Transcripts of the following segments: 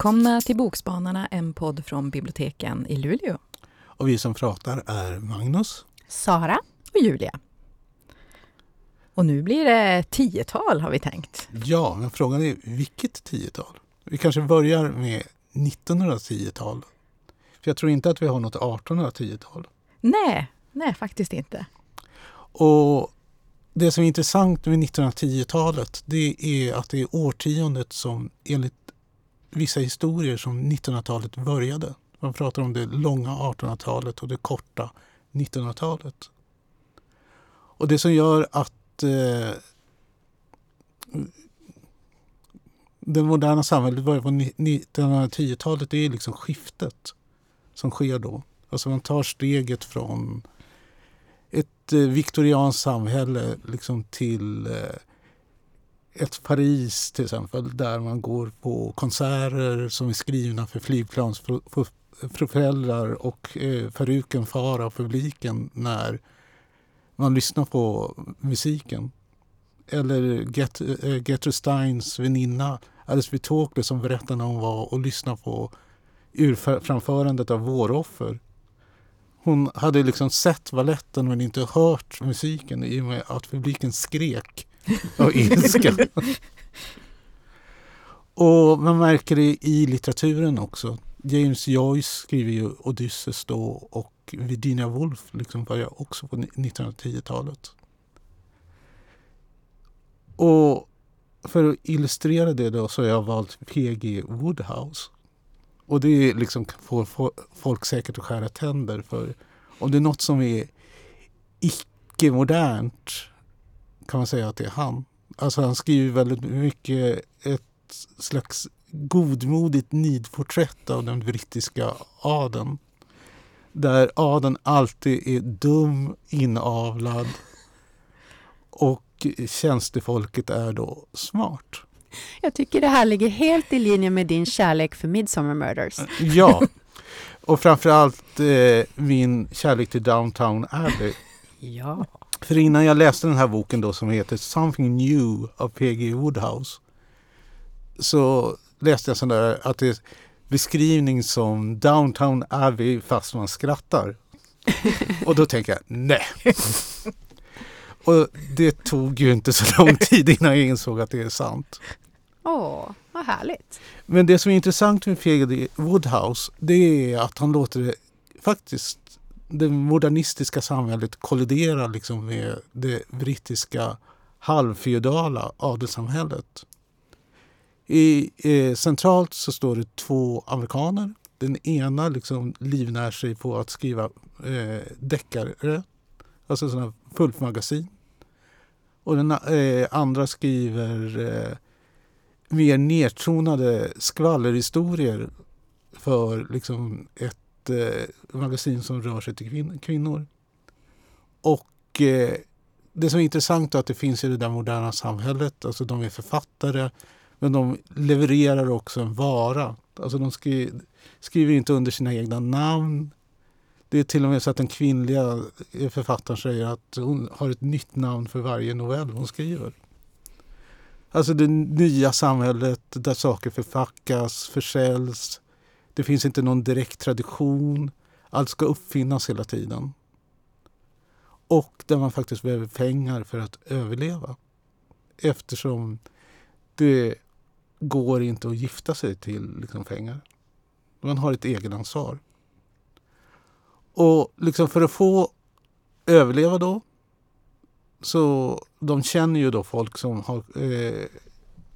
Välkomna till Bokspanarna, en podd från biblioteken i Luleå. Och vi som pratar är Magnus, Sara och Julia. Och nu blir det tiotal har vi tänkt. Ja, men frågan är vilket tiotal? Vi kanske börjar med 1910-tal. För jag tror inte att vi har något 1810-tal. Nej, nej faktiskt inte. Och det som är intressant med 1910-talet det är att det är årtiondet som enligt vissa historier som 1900-talet började. Man pratar om det långa 1800-talet och det korta 1900-talet. Och det som gör att eh, det moderna samhället börjar på 1910-talet, det är liksom skiftet som sker då. Alltså man tar steget från ett eh, viktorianskt samhälle liksom till eh, ett Paris till exempel där man går på konserter som är skrivna för flygplansföräldrar och eh, peruken far av publiken när man lyssnar på musiken. Eller Get, eh, Gertrude Steins väninna Alice Vitokle som berättar när hon var och lyssnade på urframförandet av Våroffer. Hon hade liksom sett balletten men inte hört musiken i och med att publiken skrek och ilska. och man märker det i litteraturen också. James Joyce skriver ju Odysseus då och Virginia Woolf liksom börjar också på 1910-talet. Och för att illustrera det då så har jag valt P.G. Woodhouse. Och det liksom får folk säkert att skära tänder för om det är något som är icke-modernt kan man säga att det är han. Alltså han skriver väldigt mycket ett slags godmodigt nidporträtt av den brittiska adeln. Där adeln alltid är dum, inavlad och tjänstefolket är då smart. Jag tycker det här ligger helt i linje med din kärlek för Midsommar Murders. Ja, och framförallt eh, min kärlek till Downtown Abbey. Ja. För innan jag läste den här boken då som heter Something New av P.G. Woodhouse så läste jag sån där att det är beskrivning som Downtown Abbey fast man skrattar. Och då tänker jag nej. Och det tog ju inte så lång tid innan jag insåg att det är sant. Åh, vad härligt. Men det som är intressant med P.G. Woodhouse det är att han låter det faktiskt det modernistiska samhället kolliderar liksom med det brittiska halvfeodala adelssamhället. I, eh, centralt så står det två amerikaner. Den ena liksom livnär sig på att skriva eh, deckare, alltså sådana pulpmagasin. Och den eh, andra skriver eh, mer nedtonade skvallerhistorier för liksom ett eh, magasin som rör sig till kvin kvinnor. Och eh, det som är intressant är att det finns i det där moderna samhället, alltså de är författare men de levererar också en vara. Alltså de skri skriver inte under sina egna namn. Det är till och med så att den kvinnliga eh, författaren säger att hon har ett nytt namn för varje novell hon skriver. Alltså det nya samhället där saker förfackas, försäljs. Det finns inte någon direkt tradition. Allt ska uppfinnas hela tiden. Och där man faktiskt behöver pengar för att överleva. Eftersom det går inte att gifta sig till liksom, pengar. Man har ett egenansvar. Och liksom för att få överleva då så de känner ju då folk som har eh,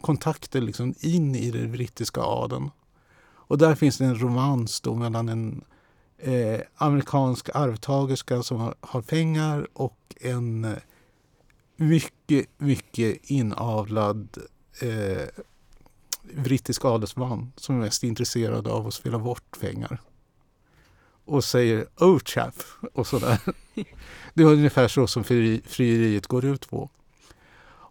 kontakter liksom in i den brittiska adeln. Och där finns det en romans då mellan en eh, amerikansk arvtagerska som har, har pengar och en eh, mycket, mycket inavlad eh, brittisk adelsman som är mest intresserad av att spela bort pengar. Och säger oh chap och sådär. Det är ungefär så som frieriet går ut på.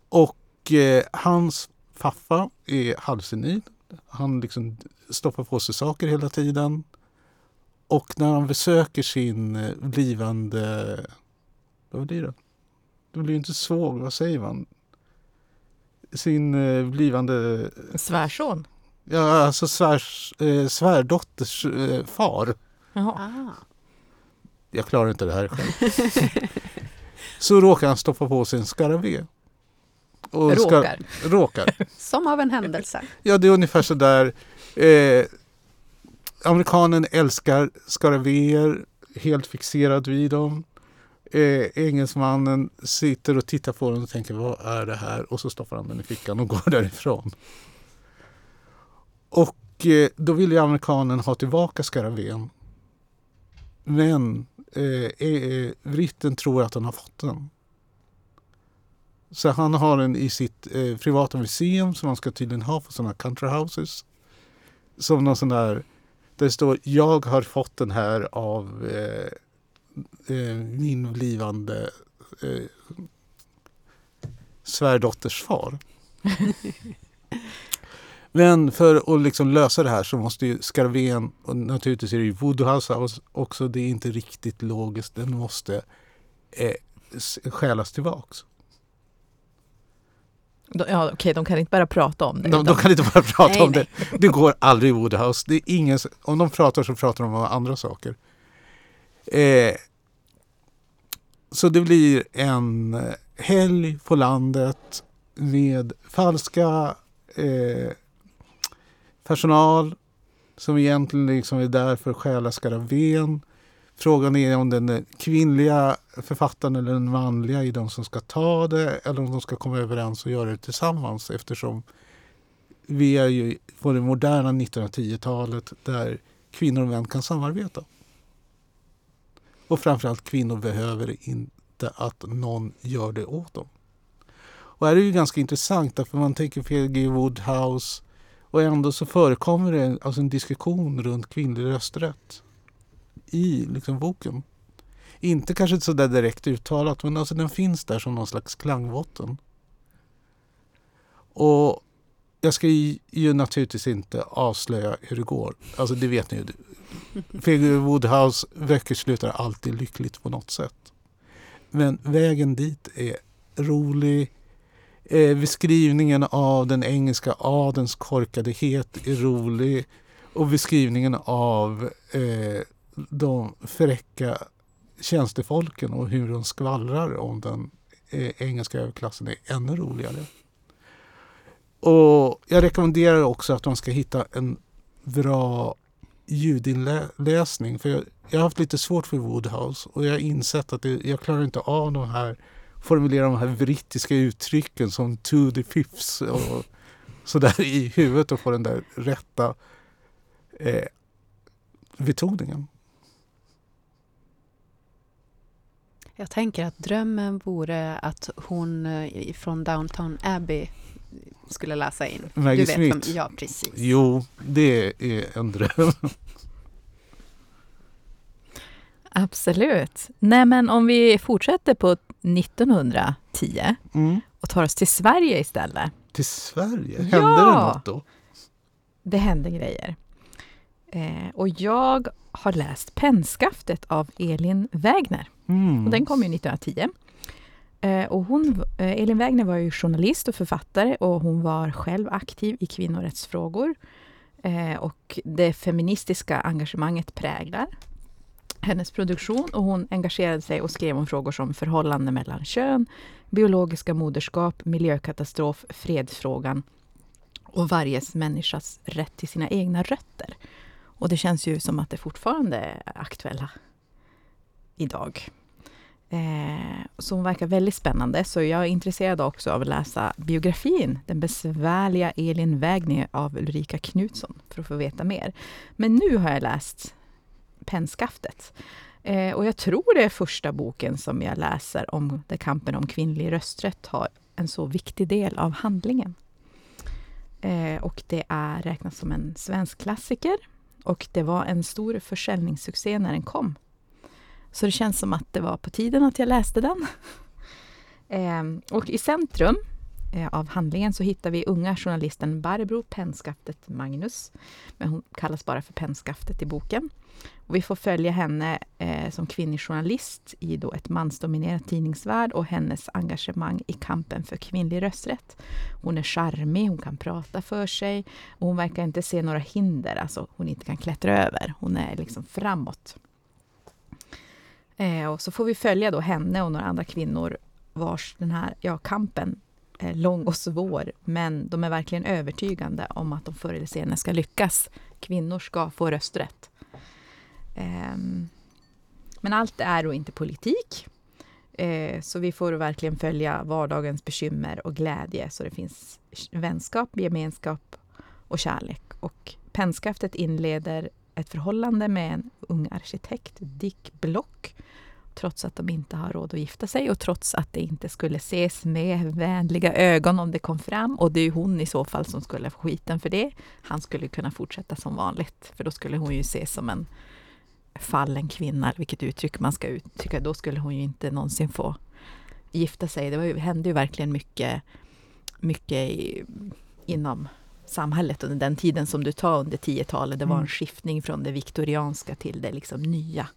Och eh, hans faffa är halvsenil. Han liksom stoppar på sig saker hela tiden. Och när han besöker sin eh, blivande... Vad blir det? Det blir inte svåger, vad säger man? sin eh, blivande... Svärson? Ja, alltså svärs, eh, svärdotters eh, far. Jaha. Ah. Jag klarar inte det här själv. Så råkar han stoppa på sig en skaravé. Och ska- Råkar. råkar. Som av en händelse. Ja, det är ungefär så där. Eh, amerikanen älskar skaravéer, helt fixerad vid dem. Eh, engelsmannen sitter och tittar på den och tänker vad är det här? Och så stoppar han den i fickan och går därifrån. Och eh, då vill ju amerikanen ha tillbaka skaravén. Men eh, eh, britten tror att han har fått den. Så han har den i sitt eh, privata museum som man ska tydligen ha på sådana country houses. Som någon sån där, där det står jag har fått den här av eh, eh, min blivande eh, svärdotters far. Men för att liksom lösa det här så måste ju skarven, och naturligtvis är det ju Voodoo House House också, det är inte riktigt logiskt, den måste eh, stjälas tillbaks. De, ja, okej, de kan inte bara prata om det. De, de kan inte bara prata Nej, om det. Det går aldrig i Woodhouse. Det är ingen, om de pratar så pratar de om andra saker. Eh, så det blir en eh, helg på landet med falska eh, personal som egentligen liksom är där för att stjäla skaraven. Frågan är om den kvinnliga författaren eller den manliga är de som ska ta det eller om de ska komma överens och göra det tillsammans eftersom vi är ju på det moderna 1910-talet där kvinnor och män kan samarbeta. Och framförallt kvinnor behöver inte att någon gör det åt dem. Och här är det ju ganska intressant därför man tänker P.G. Woodhouse och ändå så förekommer det alltså en diskussion runt kvinnlig rösträtt i liksom boken. Inte kanske så där direkt uttalat men alltså den finns där som någon slags klangbotten. Och jag ska ju, ju naturligtvis inte avslöja hur det går. Alltså det vet ni ju. P.G. Woodhouse böcker slutar alltid lyckligt på något sätt. Men vägen dit är rolig. Eh, beskrivningen av den engelska adelns korkadhet är rolig. Och beskrivningen av eh, de fräcka tjänstefolken och hur de skvallrar om den e, engelska överklassen är ännu roligare. Och jag rekommenderar också att man ska hitta en bra ljudinläsning. För jag, jag har haft lite svårt för Woodhouse och jag har insett att det, jag klarar inte av de här formulera de här brittiska uttrycken som to the fifths och sådär i huvudet och få den där rätta eh, betoningen. Jag tänker att drömmen vore att hon eh, från Downton Abbey skulle läsa in. Maggie du vet Smith. Ja, precis. Jo, det är en dröm. Absolut. Nej, men om vi fortsätter på 1910 Mm. och tar oss till Sverige istället. Till Sverige? Hände Ja! det något då? Det hände grejer. Eh, och jag har läst Pennskaftet av Elin Wägner. Mm. Och den kom ju 1910. Eh, och hon, eh, Elin Wägner var ju journalist och författare och hon var själv aktiv i kvinnorättsfrågor. Eh, och det feministiska engagemanget präglar hennes produktion och hon engagerade sig och skrev om frågor som förhållande mellan kön, biologiska moderskap, miljökatastrof, fredsfrågan och varje människas rätt till sina egna rötter. Och det känns ju som att det fortfarande är aktuella idag. Eh, så hon verkar väldigt spännande, så jag är intresserad också av att läsa biografin Den besvärliga Elin Wägner av Ulrika Knutsson för att få veta mer. Men nu har jag läst Pennskaftet. Eh, och jag tror det är första boken som jag läser om där kampen om kvinnlig rösträtt har en så viktig del av handlingen. Eh, och det är räknas som en svensk klassiker och det var en stor försäljningssuccé när den kom. Så det känns som att det var på tiden att jag läste den. Ehm, och i centrum Eh, av handlingen så hittar vi unga journalisten Barbro Pennskaftet Magnus. Men hon kallas bara för Pennskaftet i boken. Och vi får följa henne eh, som kvinnlig journalist i då ett mansdominerat tidningsvärld och hennes engagemang i kampen för kvinnlig rösträtt. Hon är charmig, hon kan prata för sig och hon verkar inte se några hinder, alltså hon inte kan klättra över. Hon är liksom framåt. Eh, och så får vi följa då henne och några andra kvinnor vars den här ja, kampen Eh, lång och svår, men de är verkligen övertygande om att de förr eller senare ska lyckas. Kvinnor ska få rösträtt. Ehm, men allt är då inte politik. Eh, så vi får verkligen följa vardagens bekymmer och glädje så det finns vänskap, gemenskap och kärlek. Och pennskaftet inleder ett förhållande med en ung arkitekt, Dick Block, trots att de inte har råd att gifta sig och trots att det inte skulle ses med vänliga ögon om det kom fram. Och det är hon i så fall som skulle få skiten för det. Han skulle kunna fortsätta som vanligt, för då skulle hon ju ses som en fallen kvinna, vilket uttryck man ska uttrycka. Då skulle hon ju inte någonsin få gifta sig. Det var hände ju verkligen mycket, mycket i, inom samhället under den tiden som du tar under 10-talet. Det var en mm. skiftning från det viktorianska till det liksom nya.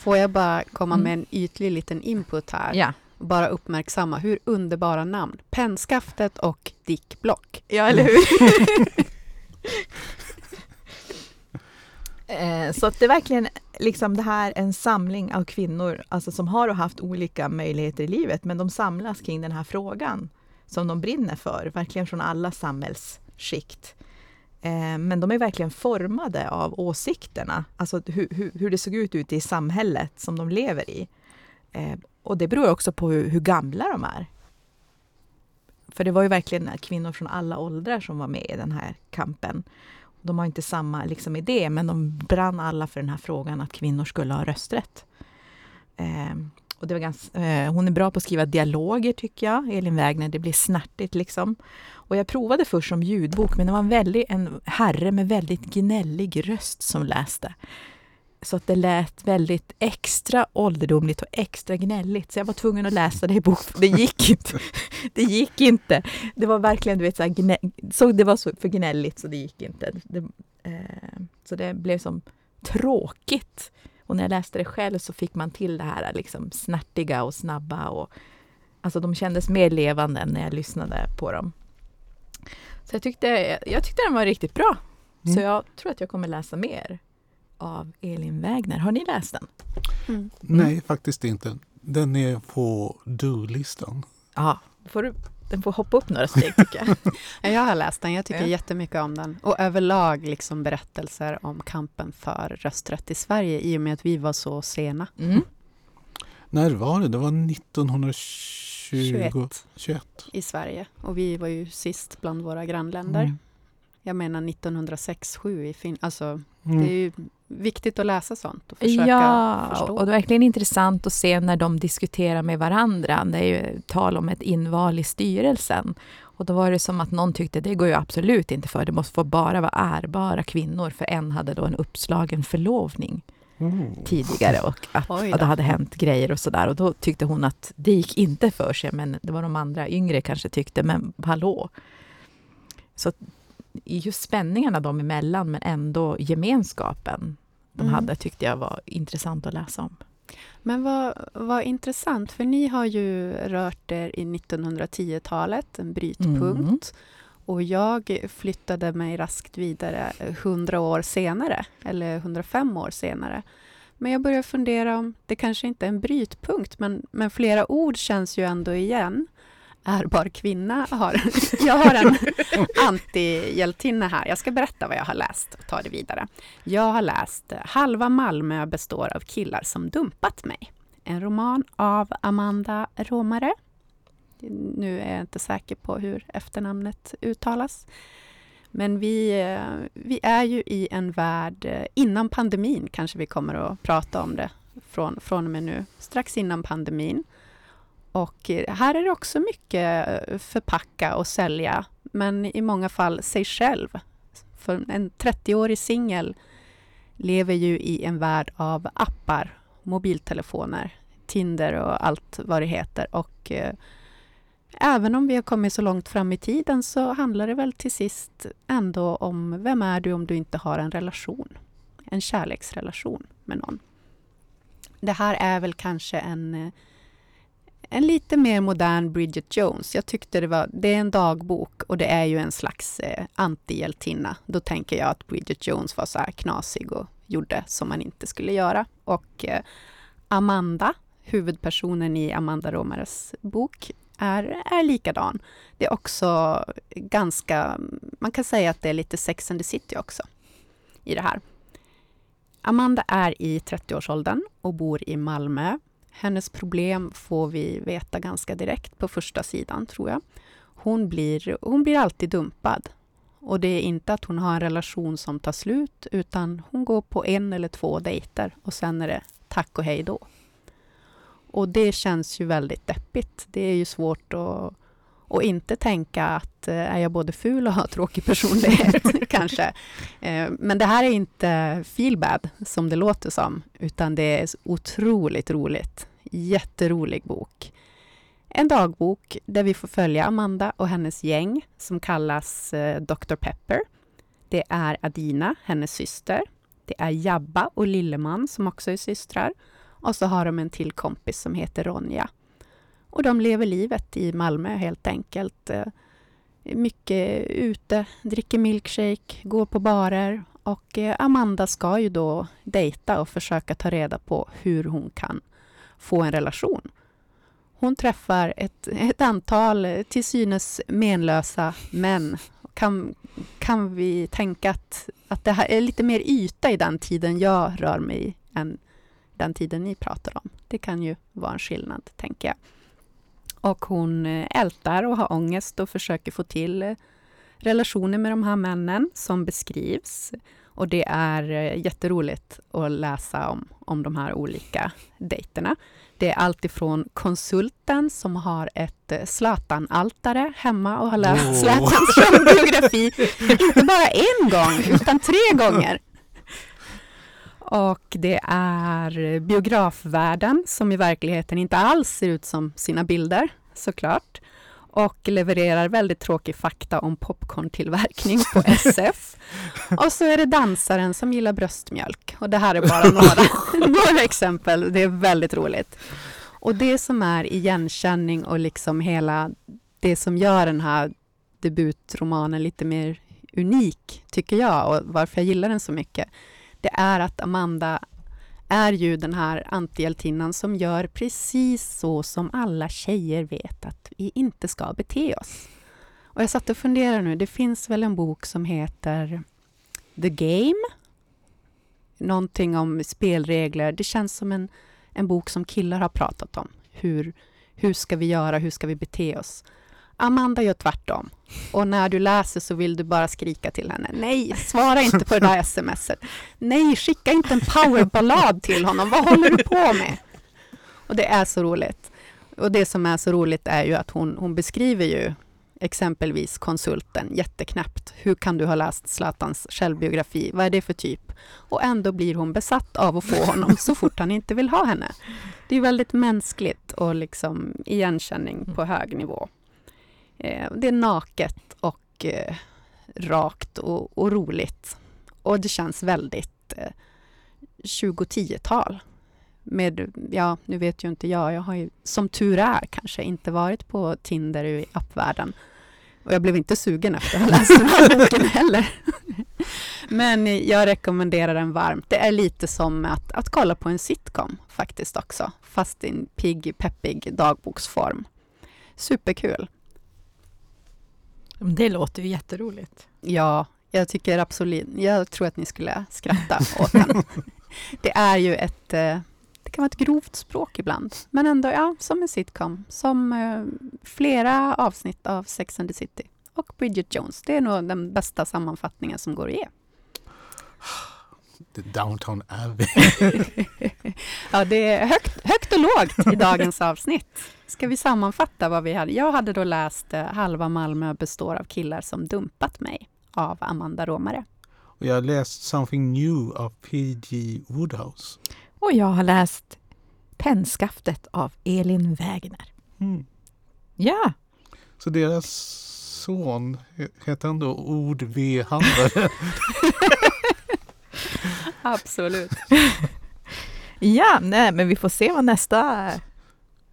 Får jag bara komma mm. med en ytlig liten input här? Ja. Bara uppmärksamma hur underbara namn. Pennskaftet och Dick Block. Ja, eller hur? Eh, så att det är verkligen liksom det här en samling av kvinnor alltså som har haft olika möjligheter i livet, men de samlas kring den här frågan som de brinner för, verkligen från alla samhällsskikt. Eh, men de är verkligen formade av åsikterna, alltså hur, hur, hur det såg ut ute i samhället som de lever i. Eh, och det beror också på hur, hur, gamla de är. För det var ju verkligen kvinnor från alla åldrar som var med i den här kampen. De har inte samma liksom, idé, men de brann alla för den här frågan att kvinnor skulle ha rösträtt. Eh, och det var ganska, eh, hon är bra på att skriva dialoger, tycker jag, Elin Wägner. Det blir snärtigt liksom. Och jag provade först som ljudbok, men det var en, väldigt, en herre med väldigt gnällig röst som läste. Så att det lät väldigt extra ålderdomligt och extra gnälligt. Så jag var tvungen att läsa det i bok. Det gick inte. Det gick inte. Det var verkligen, du vet, så, gnä, så det var så för gnälligt så det gick inte. Det, eh, så det blev som tråkigt. Och när jag läste det själv så fick man till det här liksom snärtiga och snabba. Och, alltså de kändes mer levande när jag lyssnade på dem. Så jag tyckte, jag tyckte den var riktigt bra. Mm. Så jag tror att jag kommer läsa mer av Elin Wägner. Har ni läst den? Mm. Nej, faktiskt inte. Den är på do-listan. Ja, får du, den får hoppa upp några steg tycker jag. jag har läst den, jag tycker ja. jättemycket om den. Och överlag liksom berättelser om kampen för rösträtt i Sverige i och med att vi var så sena. Mm. När var det? Det var 1921 21. i Sverige. Och vi var ju sist bland våra grannländer. Mm. Jag menar 1906-7 i Finland. Alltså, mm. det är ju viktigt att läsa sånt och försöka ja, förstå. och det är verkligen intressant att se när de diskuterar med varandra. Det är ju tal om ett inval i styrelsen. Och då var det som att någon tyckte det går ju absolut inte för. Det måste få bara vara ärbara kvinnor. För en hade då en uppslagen förlovning mm. tidigare och att, att, det hade hänt grejer och sådär. Och då tyckte hon att det gick inte för sig. Men det var de andra yngre kanske tyckte, men hallå. Så just spänningarna dem emellan, men ändå gemenskapen de mm. hade, tyckte jag var intressant att läsa om. Men vad, vad intressant, för ni har ju rört er i 1910-talet, en brytpunkt. Mm. Och jag flyttade mig raskt vidare 100 år senare, eller 105 år senare. Men jag börjar fundera om det kanske inte är en brytpunkt, men, men flera ord känns ju ändå igen ärbar kvinna har... Jag har en antihjältinna här. Jag ska berätta vad jag har läst och ta det vidare. Jag har läst Halva Malmö består av killar som dumpat mig. En roman av Amanda Romare. Nu är jag inte säker på hur efternamnet uttalas. Men vi, eh, vi är ju i en värld, eh, innan pandemin kanske vi kommer att prata om det från, från och med nu, strax innan pandemin. Och eh, här är det också mycket förpacka och sälja, men i många fall sig själv. För en 30-årig singel lever ju i en värld av appar, mobiltelefoner, Tinder och allt vad det heter. Och även om vi har kommit så långt fram i tiden så handlar det väl till sist ändå om vem är du om du inte har en relation? En kärleksrelation med någon. Det här är väl kanske en, eh, en lite mer modern Bridget Jones. Jag tyckte det var, det är en dagbok och det är ju en slags eh, antihjältinna. Då tänker jag att Bridget Jones var så här knasig och gjorde som man inte skulle göra. Och eh, Amanda, huvudpersonen i Amanda Romares bok, är, är likadan. Det är också ganska, man kan säga att det är lite Sex and the City också i det här. Amanda är i 30-årsåldern och bor i Malmö. Hennes problem får vi veta ganska direkt på första sidan, tror jag. Hon blir, hon blir alltid dumpad. Och det är inte att hon har en relation som tar slut, utan hon går på en eller två dejter och sen är det tack och hej då. Och det känns ju väldigt deppigt. Det är ju svårt att, att inte tänka att eh, är jag både ful och har tråkig personlighet, kanske. Eh, men det här är inte feel bad, som det låter som, utan det är otroligt roligt. Jätterolig bok. En dagbok där vi får följa Amanda och hennes gäng som kallas eh, Dr. Pepper. Det är Adina, hennes syster. Det är Jabba och Lilleman som också är systrar. Och så har de en till kompis som heter Ronja. Och de lever livet i Malmö helt enkelt. Eh, mycket ute, dricker milkshake, går på barer och eh, Amanda ska ju då dejta och försöka ta reda på hur hon kan få en relation. Hon träffar ett, ett antal eh, till synes menlösa män. Kan, kan vi tänka att, att det här är lite mer yta i den tiden jag rör mig än den tiden ni pratar om. Det kan ju vara en skillnad, tänker jag. Och hon eh, ältar och har ångest och försöker få till eh, relationer med de här männen som beskrivs. Och det är eh, jätteroligt att läsa om, om de här olika dejterna. Det är alltifrån konsulten som har ett Zlatan-altare hemma och har läst oh. Zlatans biografi, inte bara en gång, utan tre gånger. Och det är biografvärlden som i verkligheten inte alls ser ut som sina bilder, såklart. Och levererar väldigt tråkig fakta om popcorntillverkning på SF. Och så är det dansaren som gillar bröstmjölk. Och det här är bara några, några exempel. Det är väldigt roligt. Och det som är igenkänning och liksom hela det som gör den här debutromanen lite mer unik, tycker jag, och varför jag gillar den så mycket, det är att Amanda är ju den här antihjältinnan som gör precis så som alla tjejer vet att vi inte ska bete oss. Och jag satt och funderade nu, det finns väl en bok som heter The Game? Någonting om spelregler. Det känns som en, en bok som killar har pratat om. Hur, hur ska vi göra? Hur ska vi bete oss? Amanda gör tvärtom. Och när du läser så vill du bara skrika till henne. Nej, svara inte på det där smset. Nej, skicka inte en powerballad till honom. Vad håller du på med? Och det är så roligt. Och det som är så roligt är ju att hon, hon beskriver ju exempelvis konsulten jätteknäppt. Hur kan du ha läst Zlatans självbiografi? Vad är det för typ? Och ändå blir hon besatt av att få honom så fort han inte vill ha henne. Det är väldigt mänskligt och liksom igenkänning på hög nivå. Eh, det är naket och eh, rakt och, och, roligt. Och det känns väldigt eh, 2010-tal. Med, ja, nu vet ju inte jag, jag har ju som tur är kanske inte varit på Tinder i appvärlden. Och jag blev inte sugen efter att ha läst den här boken heller. Men jag rekommenderar den varmt. Det är lite som att, att kolla på en sitcom faktiskt också, fast i en pigg, peppig dagboksform. Superkul. Det låter ju jätteroligt. Ja, jag tycker absolut, jag tror att ni skulle skratta åt den. Det är ju ett, eh, det kan vara ett grovt språk ibland, men ändå ja, som en sitcom, som eh, flera avsnitt av Sex and the City och Bridget Jones. Det är nog den bästa sammanfattningen som går att ge. The Downtown Abbey. ja, det är högt, högt och lågt i dagens avsnitt. Ska vi sammanfatta vad vi hade? Jag hade då läst eh, Halva Malmö består av killar som dumpat mig av Amanda Romare. Och jag har läst Something New av P.G. Woodhouse. Och jag har läst Pennskaftet av Elin Wägner. Mm. Ja, Så deras son, heter han då ord-V-handlare? Absolut. Ja, nej, men vi får se vad nästa,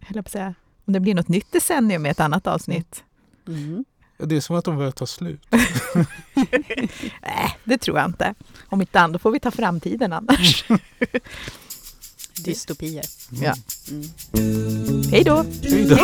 höll på att säga, om det blir något nytt decennium med ett annat avsnitt. Mm. Det är som att de börjar ta slut. Nej, det tror jag inte. Om inte annat får vi ta framtiden annars. Dystopier. Mm. Ja. Mm. Hej då! Hej då!